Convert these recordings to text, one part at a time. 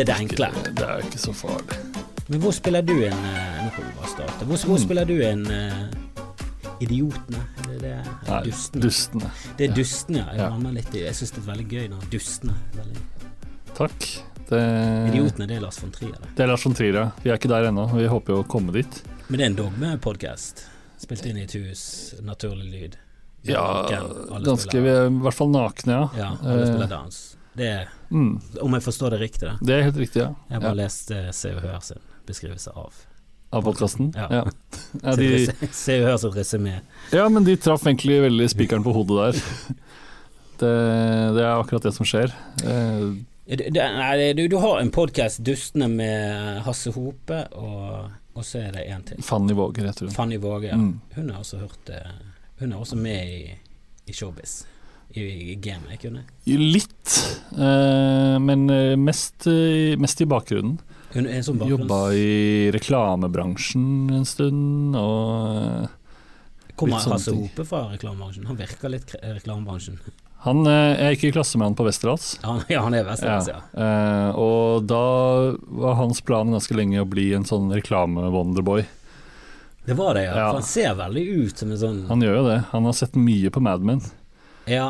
Det er det enkle. Det er ikke så farlig. Men hvor spiller du inn eh, Nå kan vi bare starte. Hvor, hvor Mm. spiller du inn eh, Idiotene? Det det? Nei, Dustene? dustene. Det er Ja. dustene, ja. Jeg, Ja. litt jeg syns det er veldig gøy når Dustene. Veldig. Takk. Det, Idiotene, det er Lars von Trier. det. det er Lars von Trier, ja. Vi er ikke der ennå. Vi håper jo å komme dit. Men det er en dogmepodkast. Spilt inn i et hus, naturlig lyd. Ja, ganske Vi er i hvert fall nakne, ja. Ja, alle Eh, spiller dans. Det Mm, om jeg forstår det riktig, da. det er helt riktig, ja. Jeg har bare ja. lest eh, Se og Hør sin beskrivelse av Av podkasten. Ja. Ja. Ja, de, Se og Hør sitt resymé. ja, men de traff egentlig veldig spikeren på hodet der. Det, det er akkurat det som skjer. Eh, Det, nei, du, du har en podkast, 'Dustene', med Hasse Hope, og, og så er det en til. Fanny Våger heter hun. Fanny Våge. Ja. Mm. Hun har også hørt eh, Hun er også med i, i Showbiz. I, i gamet, kunne jeg? Litt, eh, men eh, mest, eh, mest i bakgrunnen. Sånn bakgrunns... Jobba i reklamebransjen en stund, og eh, Kommer Hasse. Hope fra reklamebransjen? Han virker litt i reklamebransjen. han er ikke i klasse med han på Westerdals. Ja, han- er Westerdals, ja. Eh, og da var hans plan ganske lenge å bli en sånn reklame-wonderboy. Det var det, ja. Ja. For han ser veldig ut som en sånn Han gjør jo det. Han har sett mye på Mad Men. Ja.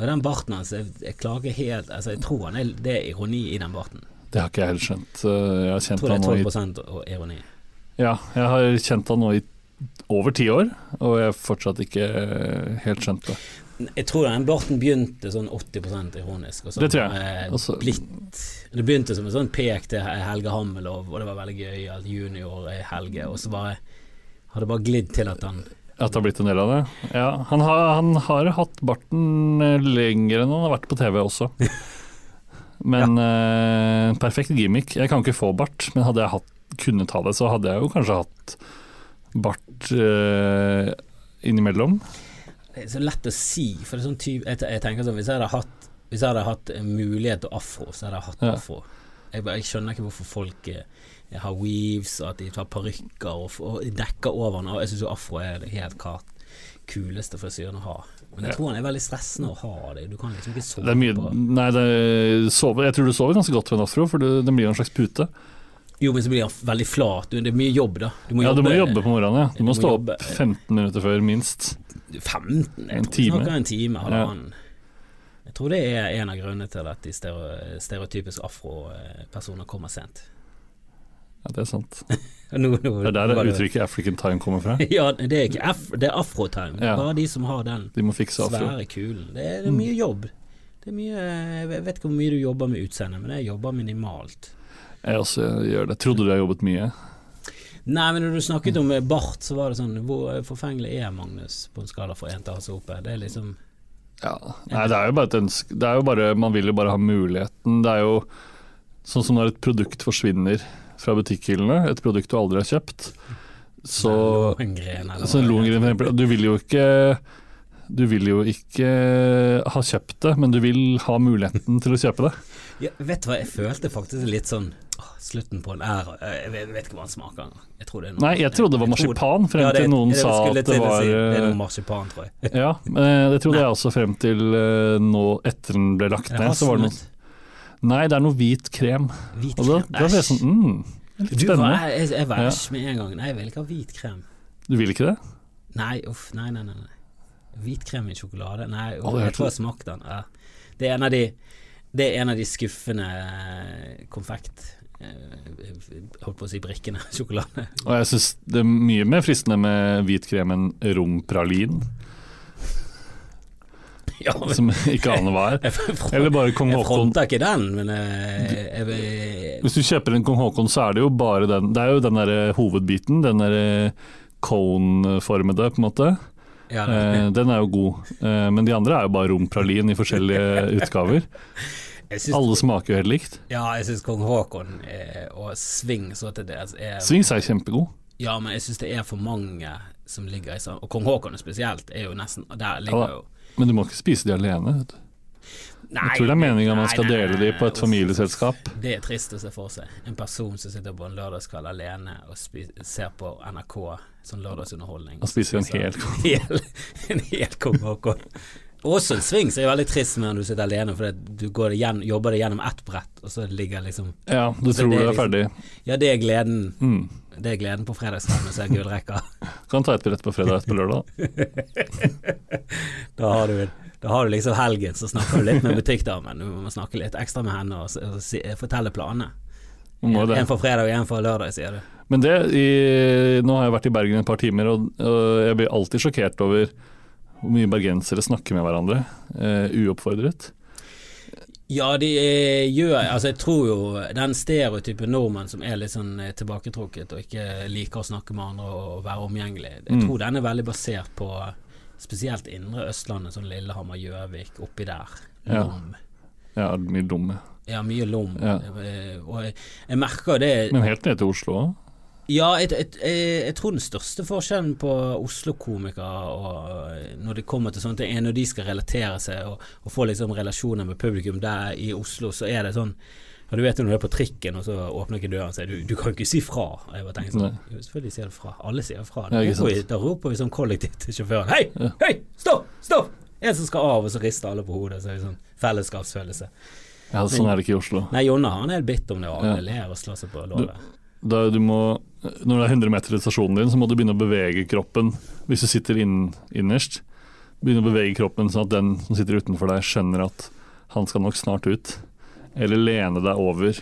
Og den barten hans, jeg, jeg klager helt Altså, jeg tror han er, det er ironi i den barten. Det har ikke jeg helt skjønt. Eh, Jeg har Jeg tror det er 12 i, ironi. Ja, jeg har kjent han nå i over ti år, og jeg har fortsatt ikke eh, helt skjønt det. Jeg tror den barten begynte sånn 80 ironisk. Og så Det tror jeg. Også, det Altså- blitt Det begynte som en sånn pek til Helge Hammelov, og det var veldig gøy at junior er Helge, og så bare har det bare glidd til at han At det har blitt en del av det? Ja, han har, han har hatt barten eh, lenger enn han har vært på TV også. Men eh, perfekt gimmick. Jeg kan ikke få bart, men hadde jeg hatt, kunnet ha det, så hadde jeg jo kanskje hatt bart uh, innimellom. Det er så lett å si, for det er sånn typ Jeg, jeg tenker sånn Hvis jeg hadde hatt Hvis jeg hadde hatt mulighet til afro, så hadde jeg hatt Ja. afro. Jeg, jeg skjønner ikke hvorfor folk eh, har weaves, og at de tar parykker og, og dekker over den. Jeg syns jo afro er det helt klart kuleste frisyren å ha. Men jeg tror han er veldig stressende å ha det. Du kan liksom ikke sove Det er mye, på nei, det, sover, jeg tror du sover ganske godt med en afro, for det, den blir en slags pute. Jo, men så blir han veldig flat. Du, Det er mye jobb, da. Du må Ja, jobbe, du må jobbe på morgenen, ja. Du Du må må stå jobbe- opp 15 minutter før, minst. 15? Jeg En tror time. snakker en time, halvannen. Jeg tror det er en av grunnene til at de stereo- stereotypiske afropersoner kommer sent. Ja, det er sant. no, no, Det er der det- uttrykket 'African time' kommer fra. Ja, det er ikke af det er afrotime. Ja. Bare de som har den De svære kulen. Det er, det er mye jobb. Det er mye Jeg vet ikke hvor mye du jobber med utseendet, men jeg jobber minimalt. Jeg også gjør det. Trodde du jeg jobbet mye? Nei, men når du snakket om bart, så var det sånn Hvor forfengelig er Magnus på en skala fra én til Hasse oppe? Det er liksom Ja. Nei, det er jo bare et ønske Det er jo bare Man vil jo bare ha muligheten. Det er jo sånn som når et produkt forsvinner fra butikkhyllene, et produkt du aldri har kjøpt, så Så Lohengrin, for. Du vil jo ikke du vil jo ikke ha kjøpt det, men du vil ha muligheten til å kjøpe det. Ja, vet du hva, jeg følte faktisk litt sånn åh, Slutten på en æra Jeg vet, ikke hva den smaker. Jeg tror det Nei, jeg trodde det var marsipan, frem Ja, det- til noen det sa at det var si. Det er eh, noe marsipan, tror jeg. Ja, men det trodde jeg også frem til eh, nå etter den ble lagt ned. Så var det noe? Nei, det er noe hvit krem. Hvit Og da, krem? da jeg sånn mm, litt Du jeg, spennende. jeg, jeg var Ja. med en gang. Nei, jeg vil ikke ha hvit krem. Du vil ikke det? Nei, uff, nei, nei, nei. nei. Hvit krem i sjokolade? Nei, uff, jeg tror jeg smakte den. Ja. Det er en av de Det er en av de skuffende eh, konfekt... eh, Holdt på å si brikkene. Sjokolade. Og jeg syns det er mye mer fristende med hvit krem enn rompralin, Ja, men som ikke aner hva er. Eller bare kong jeg fronter ikke den, men jeg, jeg, jeg, Hvis du kjøper en kong Haakon, så er det jo bare den Det er jo den derre hovedbiten, den derre cone-formede, på en måte. ja, Eh, den er jo god. Eh, men de andre er jo bare rompralin i forskjellige utgaver. Synes, Alle smaker jo helt likt. ja, jeg syns kong Haakon eh, og Sving så til dels er Swings er kjempegod. Ja, men jeg syns det er for mange som ligger i sånn Og kong Haakon spesielt er jo nesten Der ligger jo Men du må ikke spise de alene. Vet du. Nei, Jeg tror det er meningen man skal nei, dele de på et familieselskap. Det er trist å se for seg. En person som sitter på en lørdagskveld alene og ser på NRK, sånn lørdagsunderholdning. Og spiser en hel kong. En hel kong Haakon. Også en sving som er veldig trist når du sitter alene, for du går det gjennom, jobber det gjennom ett brett, og så ligger liksom Ja, du tror det du er er ferdig. Ja, det er gleden. Mm. Det er gleden på fredagskvelden å se gullrekka. Kan ta et brett på fredag og et på lørdag. Da har du da har du liksom helgen, så snakker du litt med butikkdamen. Du må snakke litt ekstra med henne og, og, og fortelle planene. En for fredag og en for lørdag, sier du. Men det, i, nå har jeg vært i Bergen et par timer, og, og jeg blir alltid sjokkert over hvor mye bergensere snakker med hverandre, uh, uoppfordret. Ja, de eh, gjør Altså, jeg tror jo den stereotype nordmenn som er litt sånn eh, tilbaketrukket og ikke liker å snakke med andre og være omgjengelig, jeg Mm. tror den er veldig basert på spesielt indre Østlandet, sånn Lillehammer, Gjøvik, oppi der. Ja. Lom. Ja, mye dumme. Ja, mye lom. Ja. Eh, Og jeg, jeg merker det Men helt ned til Oslo òg. Ja, jeg, jeg, jeg, jeg tror den største forskjellen på Oslo-komikere og når det kommer til sånt, det er når de skal relatere seg og, og få liksom relasjoner med publikum. Der i Oslo så er det sånn ja, Du vet når du er på trikken, og så åpner ikke døren, og sier du, du kan ikke si fra. Og Jeg bare tenker sånn, jo, selvfølgelig sier du fra. Alle sier fra. Da roper, vi, da roper vi sånn kollektivt til sjåføren. Hei! Ja. Hei! Stopp! Stopp! En som skal av, og så rister alle på hodet. Så er det sånn fellesskapsfølelse. Ja, sånn er det ikke i Oslo. Nei, Jonna han er helt bitt om det, og Ja. alle ler og slår seg på låret. Må, når det er 100 meter til stasjonen din, så må du begynne å bevege kroppen hvis du sitter inn, innerst. Begynne å bevege kroppen sånn at den som sitter utenfor deg, skjønner at han skal nok snart ut. Eller lene deg over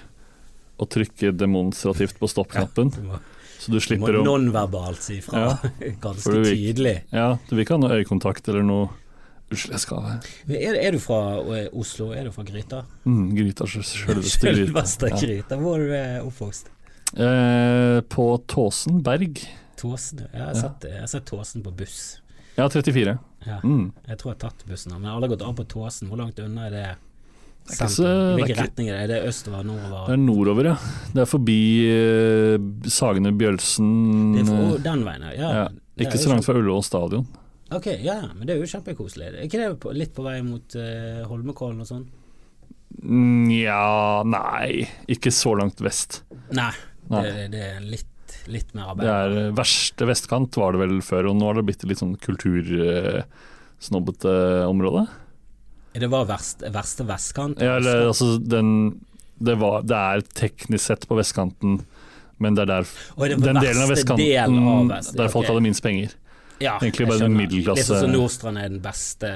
og trykke demonstrativt på stoppknappen, Du må, så du slipper å nonverbalt si fra. Ja, Ganske du vil- tydelig. Ja, du vil ikke ha noe øyekontakt eller noe Unnskyld, jeg skal Er, er du fra eh, Oslo? Er du fra Gryta? mm, Gryta, selveste Gryta. Selveste Ja. Gryta. Hvor er du eh, oppvokst? Eh, på Tåsen berg. Tåsen? Jeg har sett, jeg har sett Tåsen på buss. Ja, 34. Ja. Mm. Jeg tror jeg har tatt bussen, men jeg har gått av på Tåsen. Hvor langt unna er det? Det er så- er Hvilken ikke- retning er det? Er det østover, Det er nordover, ja. Det er forbi eh, Sagene Bjølsen. Det er for, eh, den veien, ja. ja. Ikke så langt fra Ullevål stadion. Ok, ja, ja, men det er jo kjempekoselig. Er ikke det på, litt på vei mot eh, Holmenkollen og sånn? Nja, nei. Ikke så langt vest. Nei, Det, det er litt, litt mer Det er eh, verste vestkant var det vel før, og nå har det blitt litt sånn kultursnobbete område. Det var verst, verste vestkant. Ja, eller altså den det, var, det er teknisk sett på vestkanten, men det er der Oi, det den delen av vestkanten del av vest- der folk okay. hadde minst penger. Ja, Egentlig bare den middelklasse- Litt sånn som Nordstrand er den beste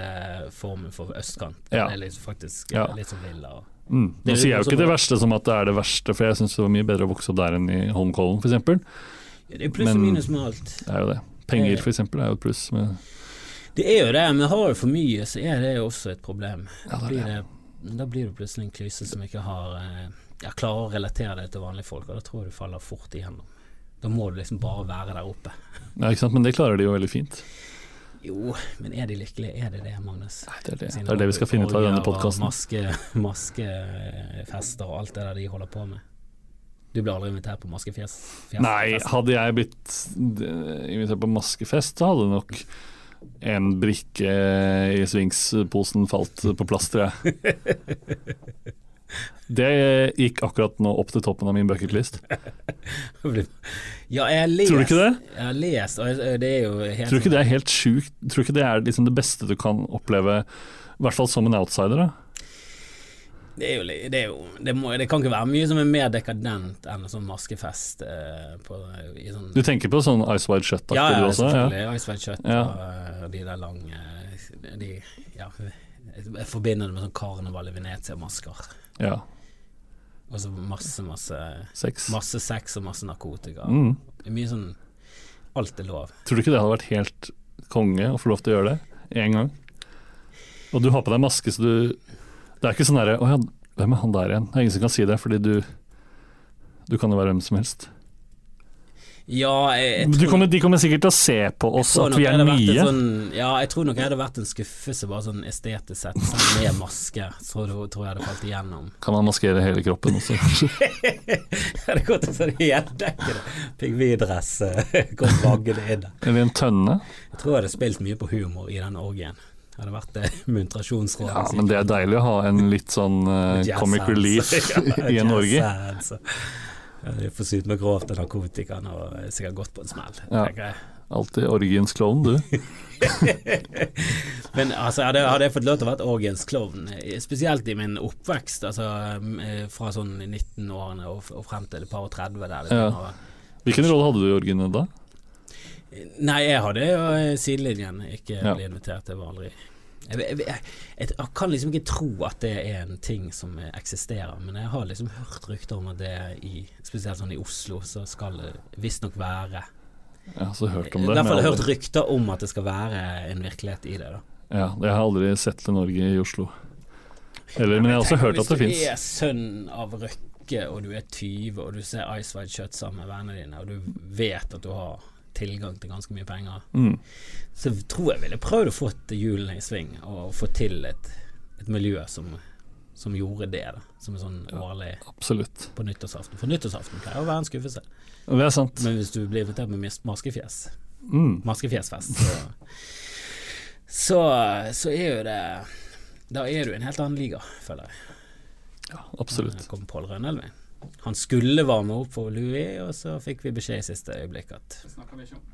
formen for østkant. Den Ja. er litt, faktisk Ja. litt sånn villa. og- Mm. Nå sier jeg jo ikke det verste som at det er det verste, for jeg syns det var mye bedre å vokse opp der enn i Holmenkollen f.eks. Ja, Det er pluss og minus med alt. Det er jo det. Penger Eh. f.eks. er jo et pluss. Det er jo det, men har du for mye, så er det jo også et problem. ja, det er Blir det. det, da blir du plutselig en klyse som ikke har eh, ja, klarer å relatere deg til vanlige folk, og da tror jeg du faller fort igjennom. Da må du liksom bare være der oppe. Ja, ikke sant? Men det klarer de jo veldig fint. Jo, men er de lykkelige? Er det det, Magnus? Nei, det, er det. Siden det er det vi skal finne ut av denne podkasten. Maske, maskefester og alt det der de holder på med. Du ble aldri invitert på maskefjes? Nei, hadde jeg blitt eh, invitert på maskefest, så hadde nok en brikke i svingsposen falt på plass, tror jeg. Det gikk akkurat nå opp til toppen av min bucketlist. Ja, jeg har lest Tror du ikke det? Jeg har lest, og det er jo helt Tror du ikke det er helt sjukt? Tror du ikke det er liksom det beste du kan oppleve, i hvert fall som en outsider? da? Det jo, det, jo det, må, det kan ikke være mye som er mer dekadent enn en sånn maskefest eh, på, i sånn Du tenker på sånn Ice Wide Shut-aktig Ja, ja, du også? Ja. selvfølgelig. Ice Wide Shut Ja. og eh, de der lange de, ja, Jeg forbinder det med sånn karneval i Venezia-masker. ja. Og så masse, masse Sex. Masse sex og masse narkotika. Mm. Det Mye sånn Alt er lov. Tror du ikke det hadde vært helt konge å få lov til å gjøre det én gang? Og du har på deg maske, så du Det er ikke sånn derre Å ja, hvem er han der igjen? Det er ingen som kan si det, fordi du Du kan jo være hvem som helst. Ja, jeg, jeg kommer, de kommer sikkert til å se på oss at vi er nye. Sånn, ja, jeg tror nok jeg hadde vært en skuffelse, bare sånn estetisk sett. Selv med maske, så tror tror jeg hadde falt igjennom. Kan man maskere hele kroppen også, kanskje? det hadde gått i sånn heldekkende pingvindress, eh, gått vaggende inn. Eller en tønne? Jeg tror jeg hadde spilt mye på humor i den orgien. Det hadde vært det muntrasjonsrådet. Ja, men det er deilig å ha en litt sånn uh, comic relief i en orgie. De får sykt med grovt av narkotikaen og er sikkert gått på en smell. Ja. tenker jeg. Alltid Orgiens klovn, du. Men altså, hadde, hadde jeg fått lov til å være Orgiens klovn, eh, spesielt i min oppvekst, altså eh, fra sånn 19-årene og, og frem til et par og 30 der liksom, Ja. Hvilken rolle hadde du i Orgiene da? Nei, jeg hadde jo eh, sidelinjen, ikke Ja. ble invitert. Det var aldri jeg, jeg, jeg, jeg, jeg kan liksom ikke tro at det er en ting som eksisterer, men jeg har liksom hørt rykter om at det i Spesielt sånn i Oslo, så skal det visstnok være Jeg har også hørt om det. I hvert fall men hørt rykter om at det skal være en virkelighet i det. da Ja, jeg har aldri sett til Norge i Oslo. Eller, men jeg har også hørt at det fins. Hvis du er sønn av Røkke, og du er 20, og du ser Ice White Shut sammen med vennene dine, og du vet at du har tilgang til ganske mye penger, Mm. så tror jeg ville prøvd å få hjulene i sving, og få til et, et miljø som, som gjorde det, da. Som en sånn årlig Absolutt. på nyttårsaften. For nyttårsaften pleier å være en skuffelse. Det er sant. Men hvis du blir invitert med maskefjes, Mm. maskefjesfest, så, så, så er jo det Da er du i en helt annen liga, føler jeg. Ja, absolutt. Kommer Pål Rønnelv inn. Han skulle varme opp for Louis, og så fikk vi beskjed i siste øyeblikk at Det snakker vi ikke om.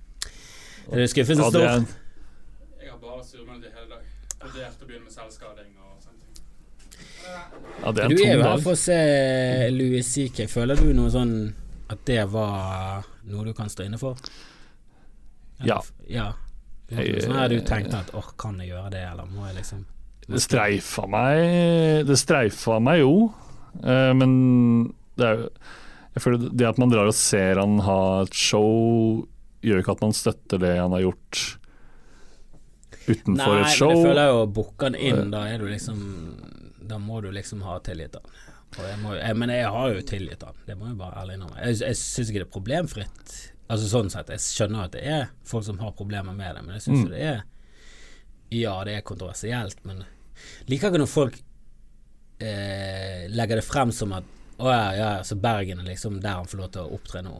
Er det skuffelsen så stort? stor? Jeg har bare surmulet det hele dag. Vurdert å begynne med selvskading og sånne ting. ja, det er Du er jo her for å se Louis CK. Føler du noe sånn at det var noe du kan stå inne for? Ja. ja. Sånn her du tenkte at åh, kan jeg gjøre det, eller må jeg liksom Det streifa meg Det streifa meg jo, eh, men det er jo Jeg føler det at man drar og ser han ha et show, gjør ikke at man støtter det han har gjort utenfor Nei, et men show. jeg føler jo booker han inn, da er du liksom Da må du liksom ha han. Jeg må, jeg, men jeg har jo tilgitt han, det må jeg bare ærlig innrømme. Jeg, jeg syns ikke det er problemfritt. Altså sånn sett, Jeg skjønner at det er folk som har problemer med det, men jeg syns Mm. det er Ja, det er kontroversielt, men liker ikke når folk eh, legger det frem som at å ja, ja, så Bergen er liksom der han får lov til å opptre nå.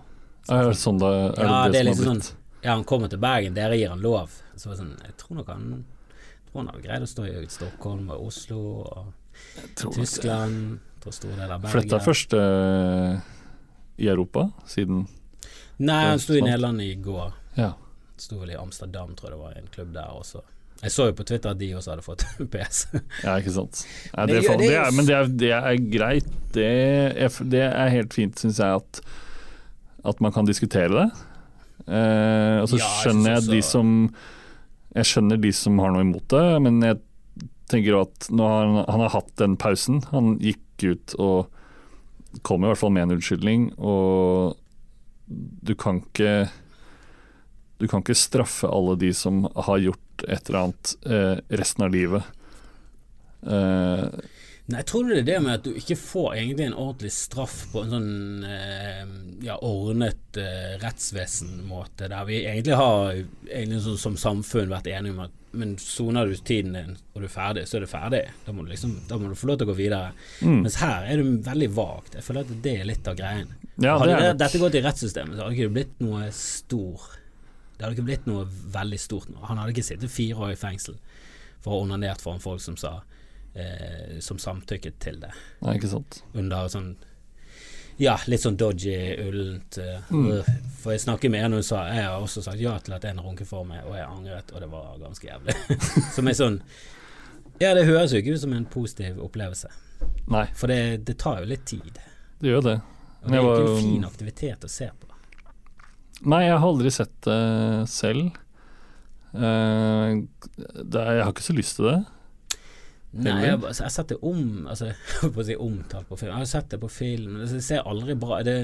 Så, er det sånn det, er Ja, det, det er liksom sånn? Ja, han kommer til Bergen, dere gir han lov. Så det sånn Jeg tror nok han jeg tror han hadde greid å stå i Stockholm og Oslo og Tyskland. Tror store deler av Bergen. Flytta Bergen. først uh, i Europa, siden Nei, han sto i. Nederland i går. Ja. Sto vel i Amsterdam, tror jeg det var, i en klubb der også. Jeg så jo på Twitter at de også hadde fått PS. Ja, ikke sant. Ja, det, det- det er det men det er, det er greit. Det er, det er helt fint, syns jeg, at, at man kan diskutere det. Eh, og så Ja, skjønner jeg jeg de som Jeg skjønner de som har noe imot det, men jeg tenker at han, han har hatt den pausen. Han gikk ut og kom i hvert fall med en unnskyldning, og du kan ikke Du kan ikke straffe alle de som har gjort et eller annet eh, resten av livet. Eh, Nei, tror du det er det med at du ikke får egentlig en ordentlig straff på en sånn eh, ja, ordnet eh, rettsvesen-måte, der vi egentlig har egentlig sånn, som samfunn vært enige om at men soner du tiden din og du er ferdig, så er du ferdig. Da må du, liksom, da må du få lov til å gå videre. mm. Mens her er du veldig vagt. Jeg føler at det er litt av greien. Ja, hadde det er det, dette gått i rettssystemet, så hadde det ikke blitt noe stor Det hadde ikke blitt noe veldig stort nå. Han hadde ikke sittet fire år i fengsel for å ha onanert foran folk som sa eh, Som samtykket til det. Nei, ikke sant. Under sånn Ja, litt sånn dodgy, ullent eh, Mm. øh. For jeg snakker med en og hun sa Jeg har også sagt ja til at en runket for meg, og jeg angret, og det var ganske jævlig. som er sånn Ja, det høres jo ikke ut som en positiv opplevelse. Nei, For det, det tar jo litt tid. det gjør det. Og det er ikke en fin aktivitet å se på. Nei, jeg har aldri sett det selv. Uh, det er, jeg har ikke så lyst til det. Nei, jeg, har jeg setter om Altså, jeg på å si omtalt på film. Jeg har sett det på film. Det ser aldri bra det,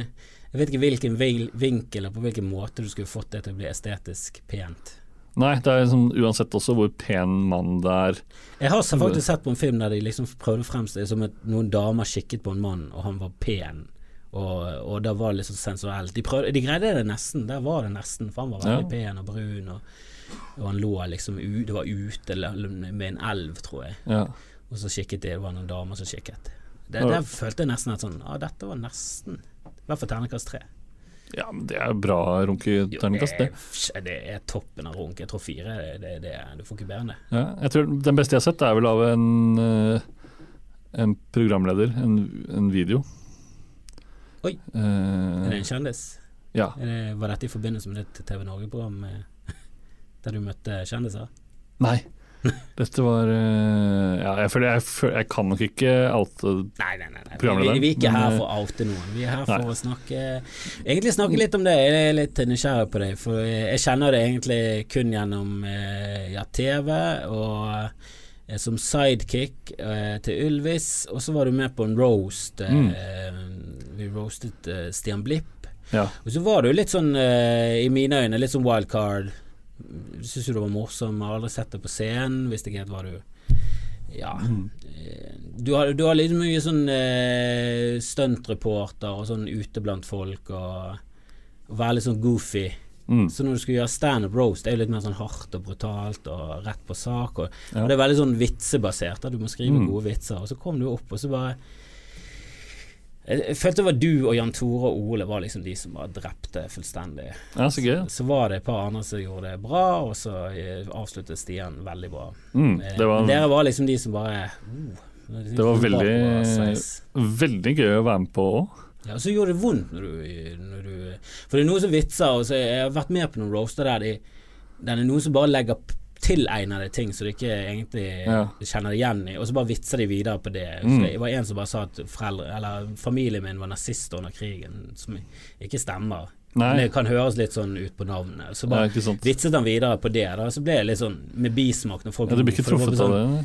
Jeg vet ikke hvilken vinkel eller på hvilken måte du skulle fått det til å bli estetisk pent. Nei, det er liksom, uansett også hvor pen mann det er. Jeg har faktisk sett på en film der de liksom prøvde å fremstille det som at noen damer kikket på en mann, og han var pen. Og, og da var det liksom sensuelt. De, prøvde, de greide det nesten. Der var det nesten, for han var veldig Ja. pen og brun. Og, og han lå liksom Det var ute med en elv, tror jeg. Ja. Og så kikket de, det var noen damer som kikket. Det, Ja. Der følte jeg nesten at sånn Ja, dette var nesten I hvert fall terningkast tre. ja, men det er bra runketerningkast, det. er- det er toppen av runk. Jeg tror fire det, det, det, Du får ikke bedre enn det. Ja, jeg tror Den beste jeg har sett, er vel av en, eh, en programleder, en, en video. Oi. Eh, Er det en kjendis? ja. Er det, var dette i forbindelse med ditt TV Norge-program der du møtte kjendiser? Nei. Dette var eh, Ja, jeg føler jeg, jeg kan nok ikke eh, Nei, nei, nei. nei. Vi, vi er ikke men, her eh, for å oute noen. Vi er her for nei. å snakke Egentlig snakke litt om det. Jeg er litt nysgjerrig på deg, for jeg kjenner det egentlig kun gjennom ja, TV og som sidekick eh, til Ylvis, og så var du med på en roast. Eh, Vi roastet eh, Stian Blipp. Ja. Og så var du litt sånn, eh, i mine øyne, litt sånn wildcard. Syns du det var morsom, har aldri sett deg på scenen, visste ikke helt hva du Ja. eh, Du har, du har litt mye sånn eh, stuntreporter og sånn ute blant folk, og, og være litt sånn goofy. Mm. Så når du skulle gjøre standup roast, det er jo litt mer sånn hardt og brutalt og rett på sak. Og, Ja. og det er veldig sånn vitsebasert. at Du må skrive Mm. gode vitser. Og så kom du opp, og så bare jeg, følte det var du og Jan Tore og Ole var liksom de som bare drepte fullstendig. ja, så gøy. Så var det et par andre som gjorde det bra, og så eh, avsluttet Stian veldig bra. Mm. Eh, Det, var, Dere var liksom de som bare uh, Det var veldig- veldig gøy å være med på òg. Ja, så gjorde det vondt når du, når du For det er noen som vitser, og så jeg har vært med på noen roaster der de, det er noen som bare legger tilegnede ting så du ikke egentlig Ja. kjenner det igjen i, og så bare vitser de videre på det. Mm. det var en som bare sa at foreldre, eller familien min var nazister under krigen, som ikke stemmer. Nei, Men det kan høres litt sånn ut på navnet. Så bare vitset han videre på det, da, så ble det litt sånn med bismak når folk Ja, du blir ikke truffet sånn, av det?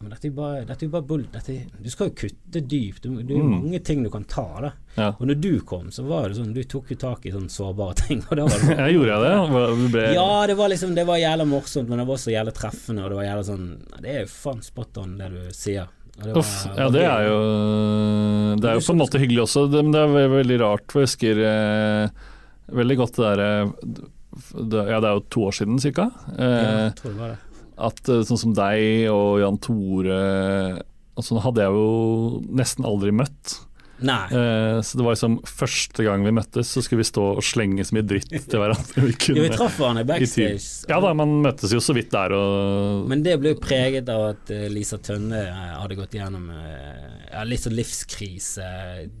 Men dette er bare, dette er bare bull. Dette, du skal jo kutte dypt. Du- Det er Mm. mange ting du kan ta, da. Ja. Og når du kom, så var det sånn Du tok jo tak i sånne sårbare ting. Og da var det sånn, Jeg gjorde det? Ble, ja, det var liksom Det var jævla morsomt, men det var også jævla treffende, og det var jævla sånn Det er jo faen spot on, det du sier. Det Uff, ja, det er jo Det er jo på en måte hyggelig også, det, men det er veldig rart. For jeg husker eh, veldig godt det derre det, Ja, det er jo to år siden cirka. Ja, Eh, jeg tror det var det. At eh, sånn som deg og Jan Tore sånn hadde jeg jo nesten aldri møtt. Nei. Eh, så det var liksom første gang vi møttes, så skulle vi stå og slenge så mye dritt til hverandre vi Ja, vi traff hverandre I backstage. Ja da, man møttes jo så vidt der og Men det ble jo preget av at eh, Lisa Tønne hadde gått gjennom ja, litt sånn livskrise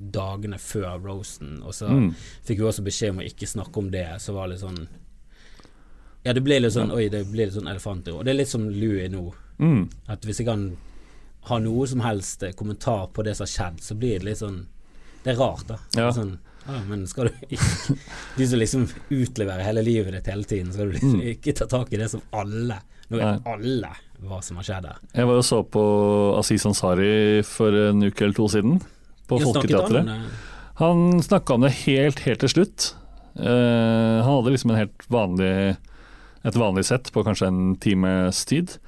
dagene før Rosen, og så mm, fikk vi også beskjed om å ikke snakke om det, så var det litt sånn Ja, det blir litt sånn Oi, det blir litt sånn elefanter. Og det er litt som Louie nå. mm, At hvis jeg kan ha noe som helst eh, kommentar på det som har skjedd, så blir det litt sånn Det er rart, da. Ja. Sånn, ja, men skal du ikke De som liksom utleverer hele livet ditt hele tiden, skal du liksom Mm. ikke ta tak i det som alle Nå vet Nei. alle hva som har skjedd her. Jeg var og så på Aziz Ansari for en uke eller to siden, på Folketeatret. det. Han snakka om det helt, helt til slutt. Uh, han hadde liksom en helt vanlig et vanlig sett på kanskje en times tid.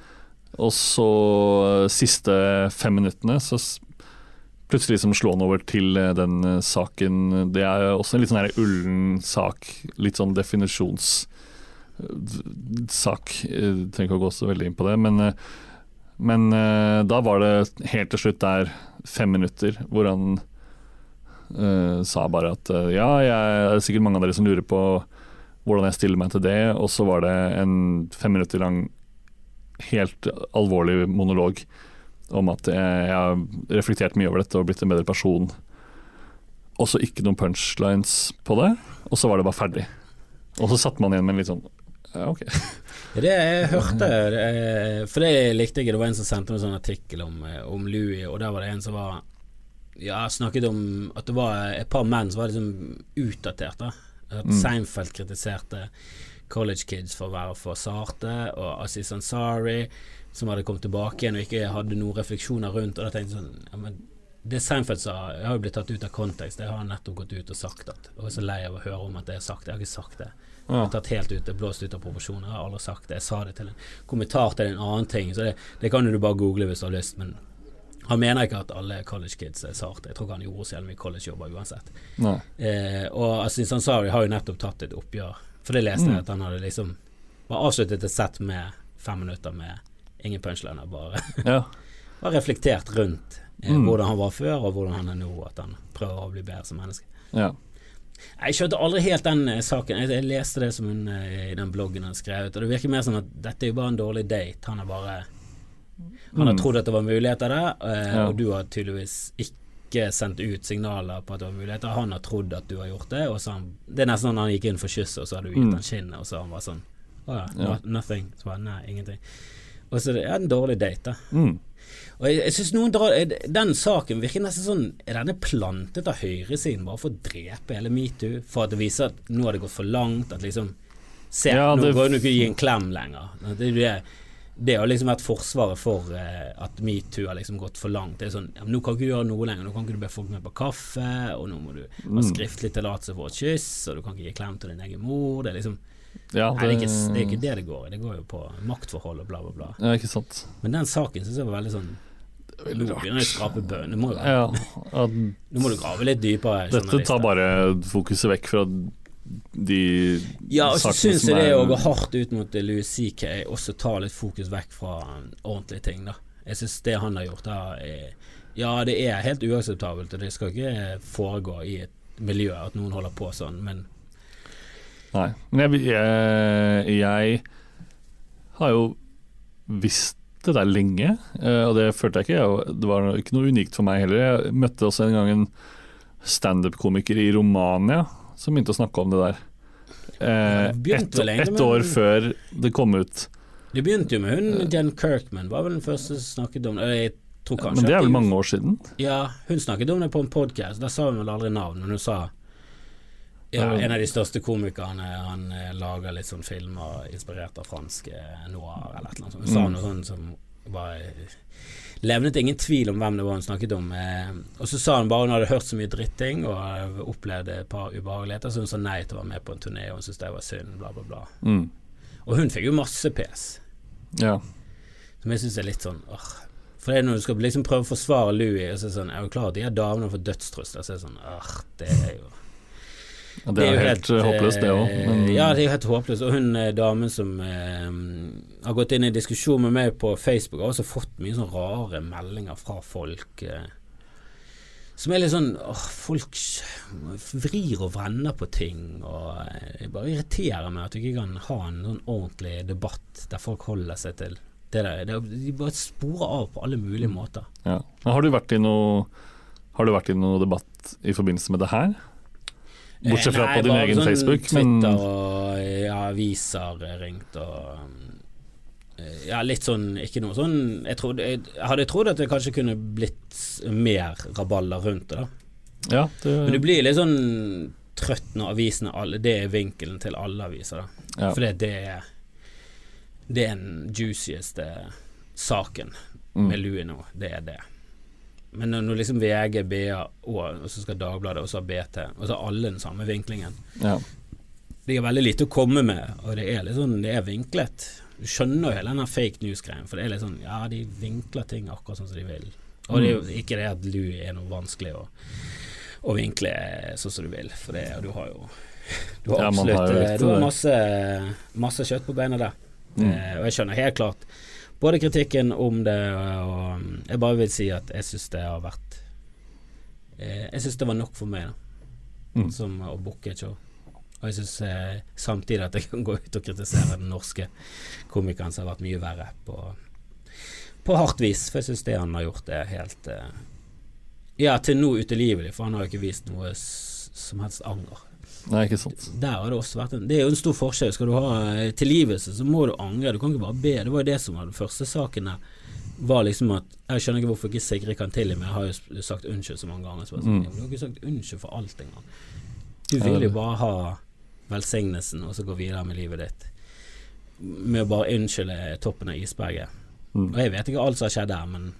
Og så eh, siste fem minuttene så plutselig liksom slå han over til eh, den eh, saken Det er også en litt sånn ullen sak. Litt sånn definisjonssak. Jeg trenger ikke å gå så veldig inn på det, men, men da var det helt til slutt der fem minutter hvor han uh, sa bare at ja, jeg, det er sikkert mange av dere som lurer på hvordan jeg stiller meg til det, og så var det en fem minutter lang helt alvorlig monolog om at jeg, har reflektert mye over dette og blitt en bedre person. Og så ikke noen punchlines på det, og så var det bare ferdig. Og så satt man igjen med en litt sånn ja, ok. Det jeg hørte, det, for det likte jeg, det var en som sendte meg en sånn artikkel om, eh, om Louis, og der var det en som var Ja, snakket om at det var et par menn som var liksom utdatert. da At Mm. Seinfeld kritiserte college kids for å være for sarte, og Aziz Ansari som hadde kommet tilbake igjen og ikke hadde noen refleksjoner rundt. Og da tenkte jeg sånn ja, men Det Seinfeld sa, jeg har jo blitt tatt ut av kontekst. Jeg har nettopp gått ut og sagt at Jeg er så lei av å høre om at jeg har sagt det. Jeg har ikke sagt det. Jeg har tatt helt ut, det blåst ut av proporsjoner. Jeg har aldri sagt det. Jeg sa det til en kommentar til en annen ting. Så det, det kan jo du bare google hvis du har lyst. Men han mener ikke at alle college kids er sarte. Jeg tror ikke han gjorde så mye collegejobber uansett. Eh, og Aziz Ansari har jo nettopp tatt et oppgjør. For det leste jeg Mm. at han hadde liksom var avsluttet et sett med fem minutter med ingen punchliner. Bare, Ja. bare reflektert rundt eh, Mm. hvordan han var før, og hvordan han er nå. At han prøver å bli bedre som menneske. ja. Jeg skjønte aldri helt den eh, saken. Jeg, jeg leste det som hun eh, i den bloggen han skrev, og det virker mer som at dette er jo bare en dårlig date. Han er bare Han har Mm. trodd at det var muligheter der, eh, Ja. og du har tydeligvis ikke sendt ut signaler på at det var muligheter. Han har trodd at du har gjort det, og så han, det er nesten sånn han gikk inn for kysset, og så hadde du gitt Mm. han kinnet, og så han var sånn Å ja, Ja. nothing. Så bare nei, ingenting. Og så det er en dårlig date, da. Mm. Og jeg, jeg synes noen drar Den saken virker nesten sånn Er denne plantet av høyresiden bare for å drepe hele metoo? For at det viser at nå har det gått for langt? At liksom Se, Ja, nå går det ikke å gi en klem lenger. Det, det, det har liksom vært forsvaret for eh, at metoo har liksom gått for langt. Det er sånn ja, men Nå kan ikke du gjøre noe lenger. Nå kan ikke du be folk med på kaffe, og nå må du ha Mm. skriftlig tillatelse for et kyss, og du kan ikke gi klem til din egen mor. Det er liksom Ja, Nei, det er ikke det er ikke det det går i. Det går jo på maktforhold og bla, bla, bla. Ja, ikke sant. Men den saken syns jeg var veldig sånn Nå begynner jeg å skrape bønner. Nå må du grave litt dypere. dette tar bare fokuset vekk fra de Ja, og så syns jeg det å gå hardt ut mot Louis CK også tar litt fokus vekk fra ordentlige ting, da. Jeg syns det han har gjort der, er Ja, det er helt uakseptabelt, og det skal ikke foregå i et miljø at noen holder på sånn, men Nei. Men jeg, jeg, jeg har jo visst det der lenge, eh, og det følte jeg ikke. Det var ikke noe unikt for meg heller. Jeg møtte også en gang en standup-komiker i Romania som begynte å snakke om det der. Eh, ett et år før det kom ut. det begynte jo med hun Jen Kirkman, var vel den første som snakket om det. Jeg tror kanskje Men det er vel mange år siden? Ja, hun snakket om det på en podkast. Da sa hun vel aldri navn, men hun sa ja, en av de største komikerne Han eh, lager litt sånn filmer inspirert av fransk eh, noir eller et eller annet sånt. Hun sa Mm. noe sånt som var Levnet ingen tvil om hvem det var hun snakket om. Eh, og så sa hun bare hun hadde hørt så mye dritting og opplevd et par ubehageligheter, så hun sa nei til å være med på en turné, og hun syntes det var synd, bla, bla, bla. Mm. Og hun fikk jo masse pes. Ja. Som jeg syns er litt sånn åh. For det er når du skal liksom prøve å forsvare Louis, og så er det sånn er du klar at de her damene får dødstrusler, så er det sånn åh, det er jo Ja, Det er jo helt, helt håpløst, det òg. eh, Ja, det er jo helt håpløst. Og hun eh, damen som eh, har gått inn i diskusjon med meg på Facebook, har også fått mye sånn rare meldinger fra folk. Eh, som er litt sånn åh, Folk vrir og vrenner på ting, og eh, det bare irriterer meg at du ikke kan ha en sånn ordentlig debatt der folk holder seg til det der. Det, de bare sporer av på alle mulige måter. Ja. Har du vært i noe Har du vært i noe debatt i forbindelse med det her? Bortsett fra Eh, nei, på din egen sånn Facebook, Twitter og ja, aviser ringt og eh, Ja, litt sånn Ikke noe sånn Jeg, trodde, jeg, jeg hadde trodd at det kanskje kunne blitt mer rabalder rundt det, da. ja, Men du blir litt sånn trøtt når avisene alle Det er vinkelen til alle aviser, da. ja. For det, det er Det er den juicieste saken med Mm. Louis nå. Det er det. Men når når liksom VG, BA og, og så skal Dagbladet, og så har BT, og så har alle den samme vinklingen ja. De har veldig lite å komme med, og det er litt sånn, det er vinklet. Du skjønner jo hele denne fake news-greien, for det er litt sånn, ja, de vinkler ting akkurat sånn som de vil. Og det er jo ikke det at du er noe vanskelig å, å vinkle sånn som du vil, for det, du har jo du har Ja, har du har masse, masse kjøtt på beina der. Mm. Eh, og jeg skjønner helt klart både kritikken om det, og um, jeg bare vil si at jeg syns det har vært eh, Jeg syns det var nok for meg, da Mm. som å booke et show. Og jeg syns eh, samtidig at jeg kan gå ut og kritisere den norske komikeren som har vært mye verre på, på hardt vis, for jeg syns det han har gjort, er helt eh, Ja, til nå utilgivelig, for han har jo ikke vist noe som helst anger. Nei, ikke sant. Der har det også vært en Det er jo en stor forskjell. Skal du ha eh, tilgivelse, så må du angre. Du kan ikke bare be. Det var jo det som var den første saken der. Var liksom at Jeg skjønner ikke hvorfor ikke Sigrid kan tilgi meg. Jeg har jo sagt unnskyld så mange ganger. Så sånn, Mm. du har ikke sagt unnskyld for alt engang. Du vil jo bare ha velsignelsen og så gå videre med livet ditt. Med å bare unnskylde toppen av isberget. Mm. Og jeg vet ikke alt som har skjedd der, men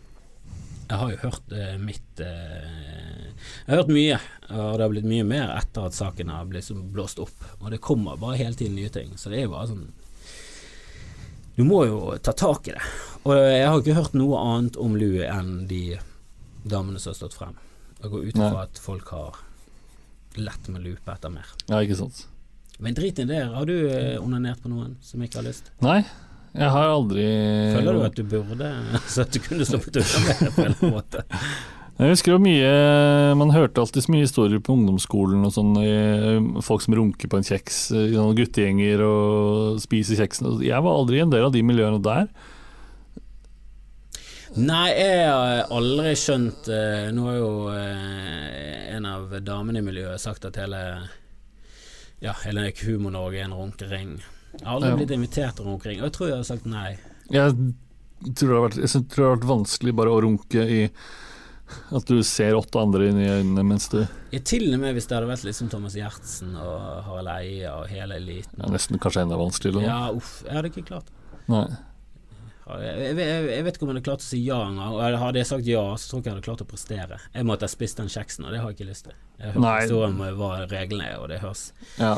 jeg har jo hørt eh, mitt eh, Jeg har hørt mye, og det har blitt mye mer etter at saken har blitt blåst opp. Og det kommer bare hele tiden nye ting, så det er jo bare sånn Du må jo ta tak i det. Og jeg har ikke hørt noe annet om Lou enn de damene som har stått frem. Jeg går ut ifra fra at folk har lett med lupe etter mer. Ja, ikke sant. Men drit i det. Har du eh, onanert på noen som ikke har lyst? Nei, jeg har aldri Føler du at du burde, så at du kunne sluppet unna med det på en måte? Jeg husker jo mye Man hørte alltid så mye historier på ungdomsskolen og sånn. Folk som runker på en kjeks, i guttegjenger og spiser kjeksen. Jeg var aldri en del av de miljøene der. Nei, jeg har aldri skjønt eh, Nå har jo eh, en av damene i miljøet sagt at hele Ja, hele Humor-Norge er en runkering. Jeg har aldri blitt invitert rundt omkring, og jeg tror jeg har sagt nei. Jeg tror det har vært, jeg tror det har vært vanskelig bare å runke i at du ser åtte andre inn i øynene mens du Ja, til og med hvis det hadde vært liksom Thomas Giertsen og Harald Eia og hele eliten. ja, Nesten kanskje enda vanskeligere. Ja, uff. Jeg hadde ikke klart. Nei. Jeg, jeg, jeg, jeg vet ikke om jeg hadde klart å si ja engang. Hadde jeg sagt ja, så tror jeg ikke jeg hadde klart å prestere. Jeg måtte ha spist den kjeksen, og det har jeg ikke lyst til. Jeg har hørt om hva reglene er, og det høres Ja.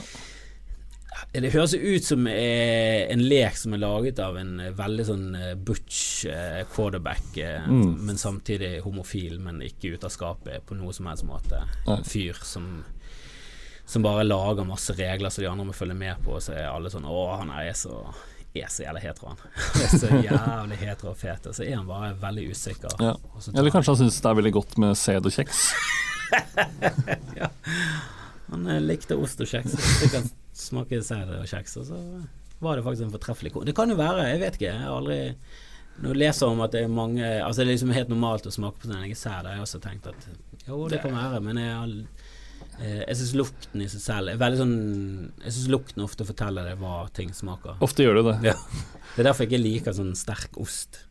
Det høres ut som eh, en lek som er laget av en eh, veldig sånn eh, butch quarterback, Mm. men samtidig homofil, men ikke ute av skapet på noe som helst måte. En fyr som som bare lager masse regler så de andre må følge med på, og så er alle sånn Å, han er så er så jævlig hetero, han. Han er så jævlig hetero og fet. Og så er han bare veldig usikker. Ja. Eller kanskje han syns det er veldig godt med sæd og kjeks. Han eh, likte ost og kjeks. Smake dessert og kjeks, og så var det faktisk en fortreffelig kone. Det kan jo være, jeg vet ikke. Jeg har aldri Når jeg leser om at det er mange Altså det er liksom helt normalt å smake på sånn dessert, har jeg også tenkt at jo, det kan være, men jeg har eh, jeg syns lukten i seg selv er veldig sånn Jeg syns lukten ofte forteller deg hva ting smaker. Ofte gjør det det. Ja. Det er derfor jeg ikke liker sånn sterk ost.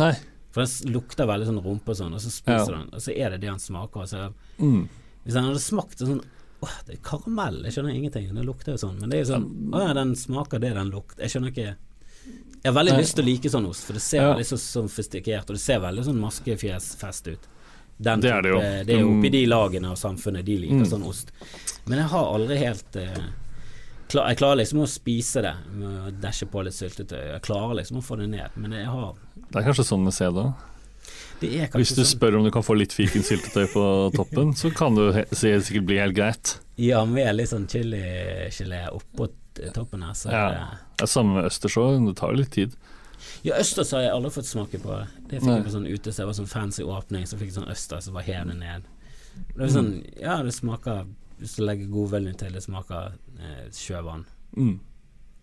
Nei. For den lukter veldig sånn rumpe og sånn, og så spiser Ja. du den, og så er det det han smaker. Så Mm. hvis han hadde smakt sånn Åh, det er karamell, jeg skjønner ingenting. Det lukter jo sånn. Men det er jo sånn Å ja, den smaker det den lukter. Jeg skjønner ikke Jeg har veldig Nei. lyst til å like sånn ost, for det ser Ja. veldig så sofistikert og det ser veldig sånn maskefjesfest ut. Den Det er det jo. type- Det er Mm. oppi de lagene av samfunnet de liker Mm. sånn ost. Men jeg har aldri helt eh, klar, Jeg klarer liksom å spise det med å dæsje på litt syltetøy. Jeg klarer liksom å få det ned, men jeg har Det er kanskje sånn med sæd òg. Er Hvis du sånn spør om du kan få litt fikensyltetøy på toppen, så kan du sikkert bli helt greit. Ja, med litt sånn chiligelé oppå toppen her, så er Ja. det er samme med østers òg, det tar jo litt tid. Ja, østers har jeg aldri fått smake på. Det fikk Nei. jeg på sånn utested, det var sånn fancy åpning, så fikk jeg sånn østers og bare hev det ned. Det var sånn, ja, det smaker Hvis du legger godviljen til, det smaker eh, sjøvann. Mm.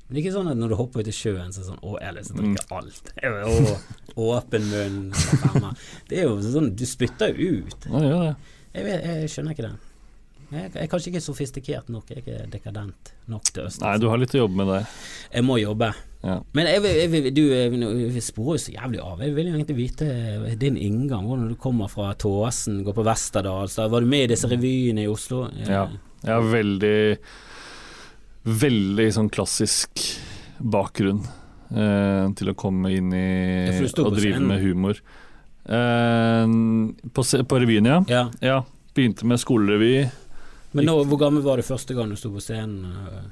Men det er ikke sånn at når du hopper ut i sjøen, så er det sånn Å, jeg har lyst til å drikke alt. Å, åpen munn. Det er jo sånn Du spytter jo ut. Ja, ja, ja. Jeg, vet, jeg skjønner ikke det. Jeg, jeg er kanskje ikke sofistikert nok. Jeg er ikke dekadent nok til østers. Nei, du har litt å jobbe med der. Jeg må jobbe. Ja. Men jeg, jeg, du vi sporer jo så jævlig av. Jeg vil jo egentlig vite din inngang, hvordan du kommer fra Tåsen, går på Westerdal. Var du med i disse revyene i Oslo? Ja. Jeg er veldig Veldig sånn klassisk bakgrunn eh, til å komme inn i og drive med humor. Eh, på, på revyen, ja. ja. ja. Begynte med skolerevy. Men nå, hvor gammel var du første gang du sto på scenen? eh?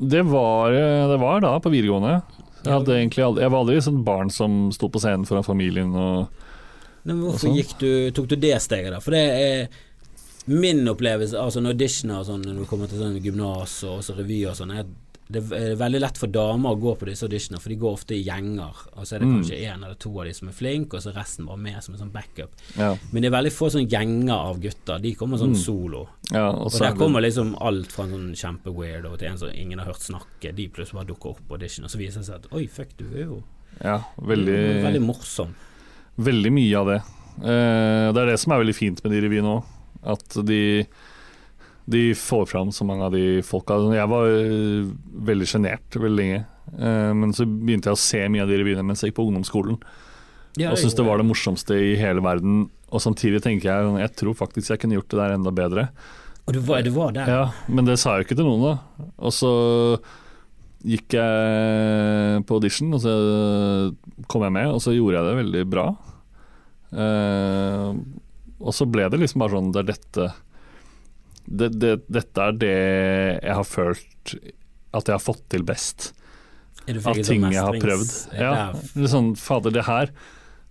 Det var, eh, det var da på videregående. Jeg, aldri, jeg var aldri sånn barn som sto på scenen foran familien og Nei, men hvorfor og gikk du, tok du det steget, da? For det er min opplevelse, av sånne auditioner sånn, når du kommer til sånn gymnas og også revy og sånn, er det er veldig lett for damer å gå på disse auditionene, for de går ofte i gjenger. Og så er det Mm. kanskje én eller to av de som er flinke, og så resten bare med som en sånn backup. Ja. Men det er veldig få sånne gjenger av gutter. De kommer sånn Mm. solo. ja og Og der er kommer liksom alt fra en sånn kjempeweirdo til en som ingen har hørt snakke. De plutselig bare dukker opp på audition, og så viser det seg at oi, fuck, du er jo ja, veldig, veldig morsom. veldig mye av det. Uh, det er det som er veldig fint med de revyene òg. At de, de får fram så mange av de folka. Jeg var eh, veldig sjenert veldig lenge. Eh, men så begynte jeg å se mye av de revyene mens jeg gikk på ungdomsskolen. Og syntes det var det morsomste i hele verden. Og samtidig tenker jeg jeg tror faktisk jeg kunne gjort det der enda bedre. Og du var, du var der. Ja, Men det sa jeg jo ikke til noen, da. Og så gikk jeg på audition, og så kom jeg med, og så gjorde jeg det veldig bra. Eh, og så ble det liksom bare sånn Det er dette det, det, Dette er det jeg har følt at jeg har fått til best. Av ting sånn jeg har prøvd. Ja, det sånn, Fader, det her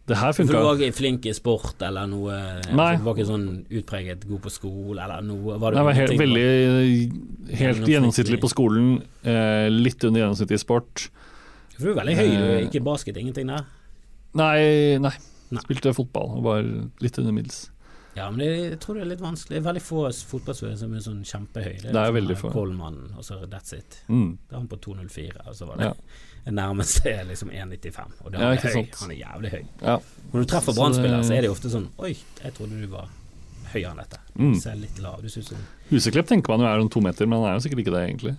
Det her For du var ikke flink i sport eller noe? Nei. Du var ikke sånn utpreget god på skole eller noe? Var du Jeg var helt, veldig helt Gjennomsnittlig. på skolen. Eh, litt under gjennomsnittet i sport. For du er veldig høy, du Eh. ikke basket, ingenting der? Nei, nei. Nei. Spilte fotball og var litt under middels. Ja, men det, jeg tror det er litt vanskelig. Det er veldig få fotballspillere som er sånn kjempehøy. Det er liksom veldig få. Coleman, og så that's it. Mm. Det er han på 2,04, og så var det Ja. det nærmeste er liksom 1,95. Og det er ja, høy. Han er jævlig høy. Ja. Når du treffer Så så er det ofte sånn Oi, jeg trodde du var høyere enn dette. Mm. Ser litt lav ut Sånn. Huseklepp tenker man jo er sånn to meter, men han er jo sikkert ikke det, egentlig.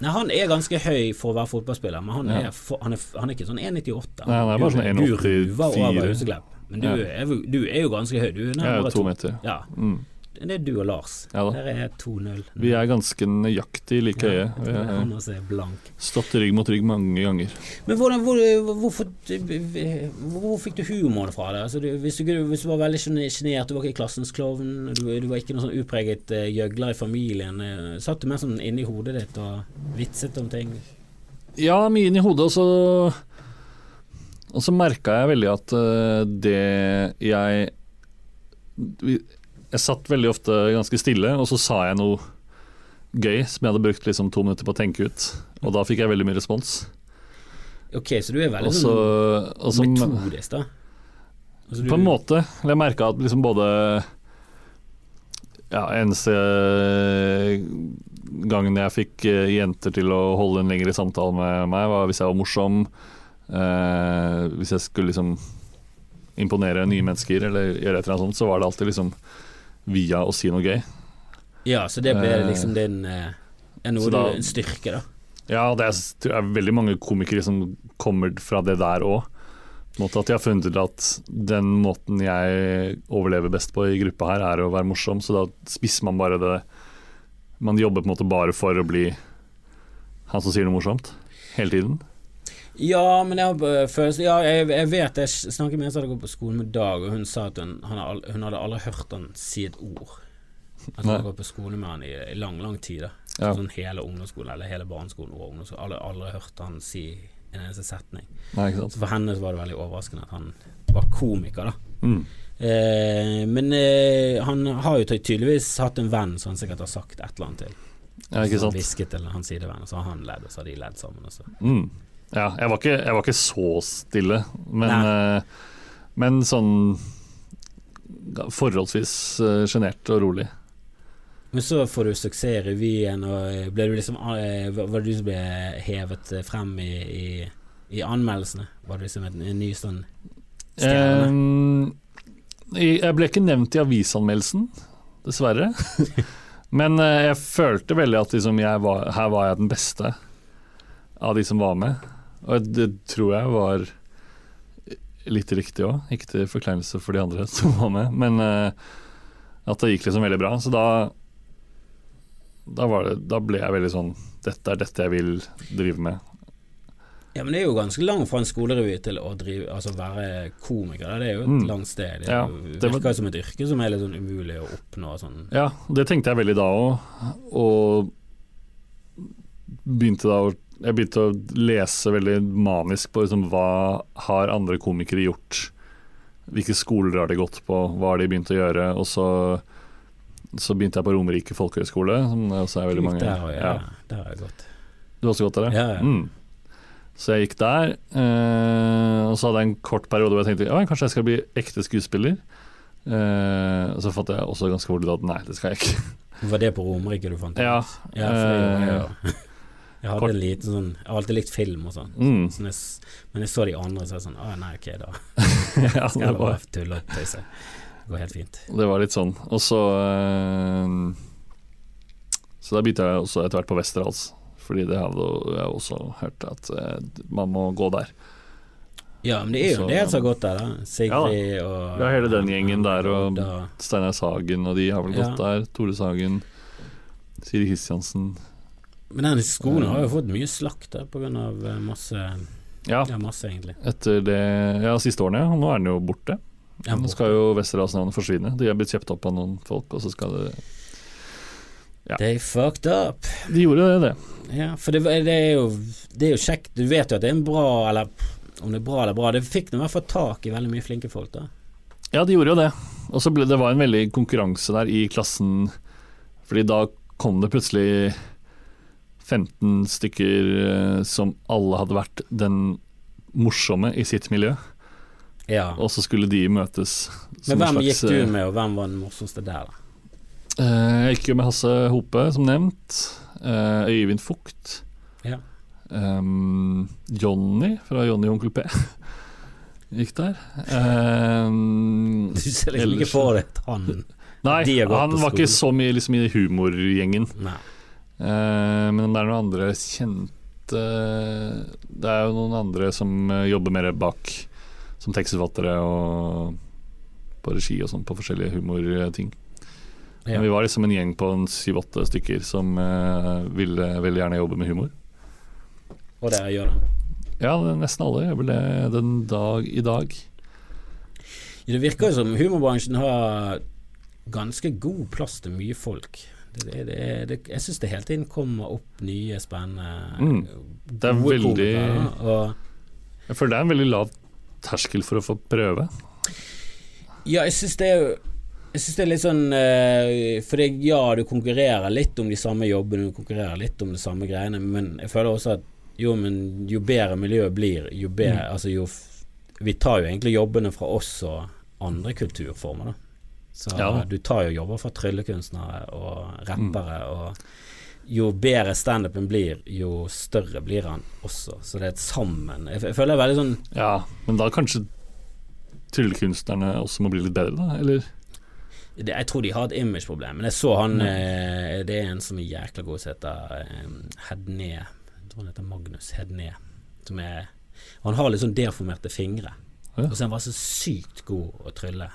Nei, han er ganske høy for å være fotballspiller, men han, Ja. er, for, han, er, han er ikke sånn 1,98. Nei, han er bare sånn sånn Du 1,84. ruver over Huseklepp, men du, Ja. er, du er jo ganske høy. Du er Jeg er to meter. Ja, Mm. det er du og Lars. Ja da. Der er 2-0. Vi er ganske nøyaktig like høye. Ja, han også er blank. stått rygg mot rygg mange ganger. Men hvordan, hvor, hvorfor, hvor, fikk du humoren fra det? Altså, du, hvis, du, hvis du var veldig sjenert, du var ikke klassens klovn, du, du var ikke noen sånn upreget uh, gjøgler i familien. Uh, satt du mer sånn inni hodet ditt og vitset om ting? Ja, mye inn i hodet, og så Og så merka jeg veldig at eh, det jeg Jeg satt veldig ofte ganske stille, og så sa jeg noe gøy som jeg hadde brukt liksom to minutter på å tenke ut. Og da fikk jeg veldig mye respons. Ok, så du er veldig også, også sånn metodisk, da? Altså, På en måte. Jeg merka at liksom både Ja, eneste gangen jeg fikk eh, jenter til å holde en lengre samtale med meg, var hvis jeg var morsom. Eh, hvis jeg skulle liksom imponere nye mennesker eller gjøre et eller annet sånt, så var det alltid liksom via å si noe gøy. Ja, så det ble Eh, liksom din er noe da- En styrke, da? Ja, det er, det er veldig mange komikere som kommer fra det der òg. At de har funnet ut at den måten jeg overlever best på i gruppa her, er å være morsom, så da spisser man bare det Man jobber på en måte bare for å bli han som sier noe morsomt, hele tiden. Ja, men jeg har følelsen Ja, jeg, jeg vet Jeg snakket med en som hadde gått på skolen med Dag, og hun sa at hun, han, hun hadde aldri hørt han si et ord. At hun hadde gått på skole med han i, i lang, lang tid. da Ja. Sånn hele ungdomsskolen, eller hele barneskolen og ungdomsskolen. Aldri, aldri hørt han si en eneste setning. Nei. Så for henne så var det veldig overraskende at han var komiker, da. Mm. Eh, men eh, han har jo tydeligvis hatt en venn som han sikkert har sagt et eller annet til. Ja, ikke sant. Hvisket til hans sidevenn, og så har han ledd, og så har de ledd sammen. Og så. Mm. Ja, jeg var, ikke, jeg var ikke så stille, men, eh, men sånn forholdsvis uh, sjenert og rolig. Men så får du suksess i revyen, og ble du liksom eh, Var det du som ble hevet eh, frem i, i, i anmeldelsene? Var det liksom en, en ny sånn stjerne? Eh, jeg ble ikke nevnt i avisanmeldelsen, dessverre. Men eh, jeg følte veldig at liksom jeg var, her var jeg den beste av de som var med. Og det tror jeg var litt riktig òg, ikke til forkleinelse for de andre som var med. Men uh, at det gikk liksom veldig bra. Så da, da, var det, da ble jeg veldig sånn Dette er dette jeg vil drive med. Ja, men det er jo ganske langt fra en skolerevy til å drive, altså være komiker. Det er jo et Mm. langt sted. Det, Ja, det virker var... som et yrke som er litt sånn umulig å oppnå. Sånn. Ja, det tenkte jeg veldig da òg. Og begynte da å Jeg begynte å lese veldig manisk på liksom, hva har andre komikere gjort. Hvilke skoler har de gått på, hva har de begynt å gjøre. Og så, så begynte jeg på Romerike folkehøgskole, som det er veldig mange Der, har jeg- ja. der har jeg gått. Du har også gått der, Ja, ja. Mm. Så jeg gikk der, eh, og så hadde jeg en kort periode hvor jeg tenkte ja, kanskje jeg skal bli ekte skuespiller. Eh, og så fant jeg også ganske fort ut at nei, det skal jeg ikke. Var det på Romerike du fant ut? Ja. Ja, for det gjorde jeg hadde kort- en liten sånn Jeg har alltid likt film og sånn. Mm. Så jeg men jeg så de andre, så jeg sånn Å nei, ok, da ja, skal jeg bare tulle og tøyse. Det går helt fint. Det var litt sånn. Og så eh, Så da begynte jeg også etter hvert på Westerdals, fordi det hadde jeg også hørt at eh, man må gå der. Ja, men det er jo del som har gått der, da. Sigrid og Ja, hele den gjengen der, og-. Steinar Sagen og de har vel gått Ja. der. Tore Sagen, Siri Kristiansen. Men den skolen har jo fått mye slakt pga. på grunn av eh, masse Ja, Ja, masse, egentlig. etter det Ja, siste årene. ja. Nå er den jo borte. Ja, Nå skal jo Westerdals navn forsvinne. De har blitt kjøpt opp av noen folk, og så skal det ja. They fucked up. De gjorde det, det. Ja, for det, det, er jo, det er jo kjekt. Du vet jo at det er en bra Eller om det er bra eller bra. Det fikk nå i hvert fall tak i veldig mye flinke folk, da. Ja, de gjorde jo det. Og så ble det var en veldig konkurranse der i klassen, fordi da kom det plutselig 15 stykker eh, som alle hadde vært den morsomme i sitt miljø. Ja. og så skulle de møtes. Men hvem slags, gikk du eh, med, og hvem var den morsomste der, da? Eh, Jeg gikk jo med Hasse Hope, som nevnt. Øyvind Fugt. Ja. Um, Johnny fra Johnny og Onkel P. Gikk der. Um, Du ser liksom ellers- ikke for deg at han Nei, han var ikke så mye liksom, i humorgjengen. Nei. Eh, men det er noen andre kjente Det er jo noen andre som eh, jobber mer bak, som tekstforfattere og på regi og sånn, på forskjellige humorting. Ja. Men vi var liksom en gjeng på syv-åtte stykker som eh, ville veldig gjerne jobbe med humor. Og det gjør det. Ja, nesten alle gjør vel det den dag i dag. Det virker jo som humorbransjen har ganske god plass til mye folk. Det, det, det, det, jeg syns det hele tiden kommer opp nye, spennende Mm. Det er veldig Og Jeg føler det er en veldig lav terskel for å få prøve. Ja, jeg syns det er jo jeg synes det er litt sånn eh, For det, ja, du konkurrerer litt om de samme jobbene, du konkurrerer litt om de samme greiene, men jeg føler også at jo, men jo bedre miljøet blir, jo bedre Mm. Altså jo Vi tar jo egentlig jobbene fra oss og andre kulturformer, da. Så Ja. du tar jo jobber fra tryllekunstnere og rappere, Mm. og jo bedre standupen blir, jo større blir han også. Så det er et sammen. Jeg, jeg føler det er veldig sånn Ja, men da kanskje tryllekunstnerne også må bli litt bedre, da? Eller? det, Jeg tror de har et imageproblem. Men jeg så han Mm. eh, Det er en som er jækla god, som heter eh, Hedné. Jeg tror han heter Magnus Hedné. Som er Han har litt sånn deformerte fingre. Ja. Og så er han bare så sykt god å trylle.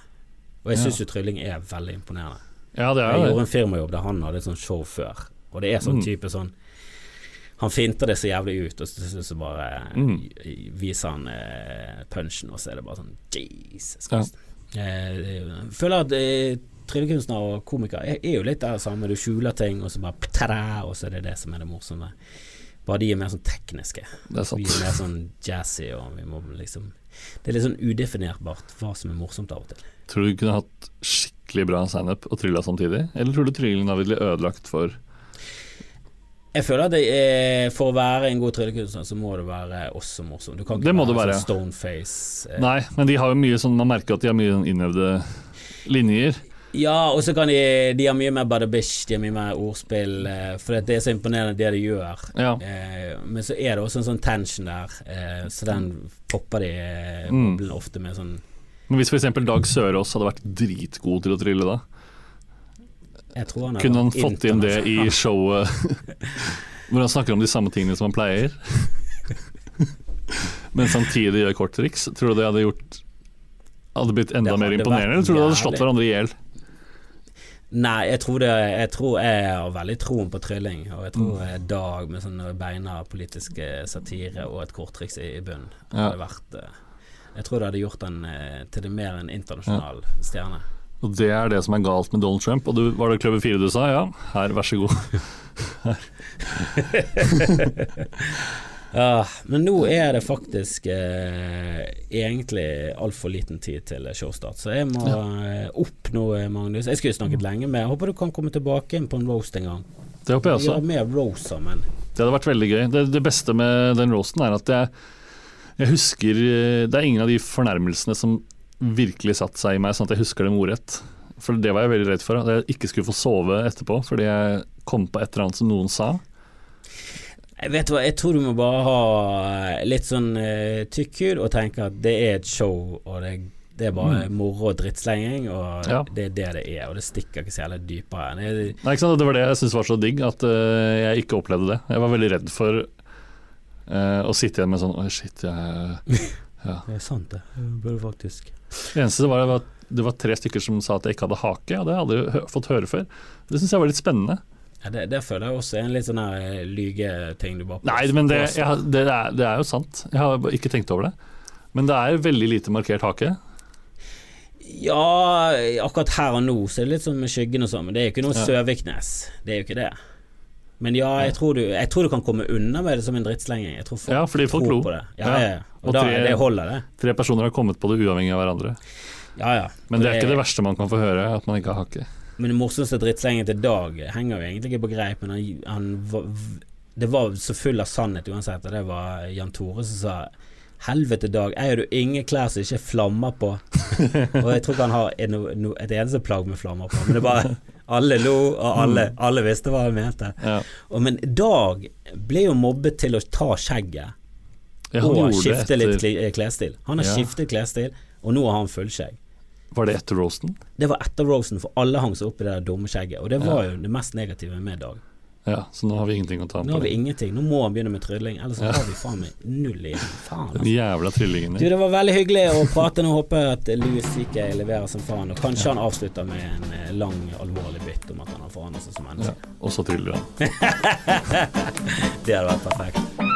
Og jeg syns jo trylling er veldig imponerende. Ja, det er Jeg det. gjorde en firmajobb der han hadde et sånt show før, og det er sånn Mm. type sånn Han finter det så jævlig ut, og så, så, bare Mm. eh, viser han eh, punchen, og så er det bare sånn Jesus Ja. Christ. Eh, jeg føler at eh, tryllekunstner og komikere er, er jo litt der samme. Du skjuler ting, og så bare tada, og så er det det som er det morsomme. Bare de er mer sånn tekniske. Det er Vi er mer sånn jazzy, og vi må liksom Det er litt sånn udefinerbart hva som er morsomt av og til. Tror du du kunne hatt skikkelig bra standup og trylla samtidig? Eller tror du tryllingen har blitt ødelagt for Jeg føler at er, for å være en god tryllekunstner, så må det være også morsom. Du kan ikke Det må være, det være. sånn stoneface. eh. Nei, men de har jo mye sånn Man merker at de har mye sånn innøvde linjer. Ja, og så kan de De har mye mer badabish, de har mye mer ordspill, eh, for det er så imponerende det de gjør. Ja. Eh, men så er det også en sånn tension der, eh, så den popper de boblen Mm. ofte med sånn Men hvis f.eks. Dag Sørås hadde vært dritgod til å trylle da, Jeg tror han kunne han fått inn det i showet hvor han snakker om de samme tingene som han pleier? Men samtidig gjør korttriks? Tror du det hadde gjort Hadde blitt enda Det mer imponerende? Eller tror du det hadde slått hverandre i hjel? Nei, jeg tror, det, jeg tror jeg har veldig troen på trylling. Og jeg tror Mm. Dag med sånne beina politiske satire og et korttriks i, i bunnen Ja. hadde vært eh, Jeg tror det hadde gjort han eh, til det mer en internasjonal stjerne. Og det er det som er galt med Donald Trump. Og du, var det Kløver 4 du sa? Ja, her, vær så god. Ja, men nå er det faktisk eh, egentlig altfor liten tid til showstart, så jeg må ja. opp nå, eh, Magnus. Jeg skulle snakket lenge med Jeg håper du kan komme tilbake inn på en roast en gang. Det håper jeg også. Gjøre mer roast sammen. Det hadde vært veldig gøy. Det, det beste med den roasten er at jeg, jeg husker eh, Det er ingen av de fornærmelsene som virkelig satte seg i meg, sånn at jeg husker dem ordrett. For det var jeg veldig redd for, at jeg ikke skulle få sove etterpå fordi jeg kom på et eller annet som noen sa. Jeg vet hva, jeg tror du må bare ha eh, litt sånn uh, tykk hud og tenke at det er et show, og det, det er bare moro og drittslenging, og Mm. Ja. det er det det er, og det stikker ikke så jævlig dypere. Nei, ikke sant? Det var det jeg syntes var så digg, at uh, jeg ikke opplevde det. Jeg var veldig redd for uh, å sitte igjen med sånn Oi, shit, jeg ja. Det er sant, det. Burde faktisk Det eneste var at det var tre stykker som sa at jeg ikke hadde hake, og det hadde jeg hø fått høre før. Det syns jeg var litt spennende. Ja, det, det føler jeg også er en litt sånn eh, lygeting du bare Nei, men det, jeg, det, er, det er jo sant. Jeg har ikke tenkt over det. Men det er veldig lite markert hake. Ja, akkurat her og nå så er det litt sånn med skyggen og sånn, men det er jo ikke noe Ja. Søviknes. Det er jo ikke det. Men ja, jeg tror, du, jeg tror du kan komme unna med det som en drittslenging. Jeg tror folk, Ja, fordi folk tror lo. på det. Ja, Ja. Og, Og da, tre- det holder, det. Tre personer har kommet på det uavhengig av hverandre. Ja, ja. Men det er ikke det verste man kan få høre, at man ikke har hake. Men det morsomste drittslengen til Dag henger jo egentlig ikke på greip, men han, han var, det var så full av sannhet uansett, og det var Jan Tore som sa Helvete, Dag, eier du ingen klær som ikke er flammer på? og jeg tror ikke han har en, no, et eneste plagg med flammer på, men det bare Alle lo, og alle, alle visste hva han mente. Ja. Og, men Dag ble jo mobbet til å ta skjegget Ja, og skifte litt klesstil. Han har Ja. skiftet klesstil, og nå har han fullskjegg. Var det etter roasten? Det var etter roasten, for alle hang seg opp i det der dumme skjegget. Og det var Ja. jo det mest negative med Dag. Ja, så nå har vi ingenting å ta Nå har vi ingenting. Nå må han begynne med trylling, ellers så har vi faen meg null igjen. Faen, Den jævla jævla din. Du, det var veldig hyggelig å prate. Nå håper jeg at Louis CK leverer som faen. Og kanskje han avslutter med en eh, lang, alvorlig bytt om at han har forandret seg som Ja, og så tryller han. Det hadde vært perfekt.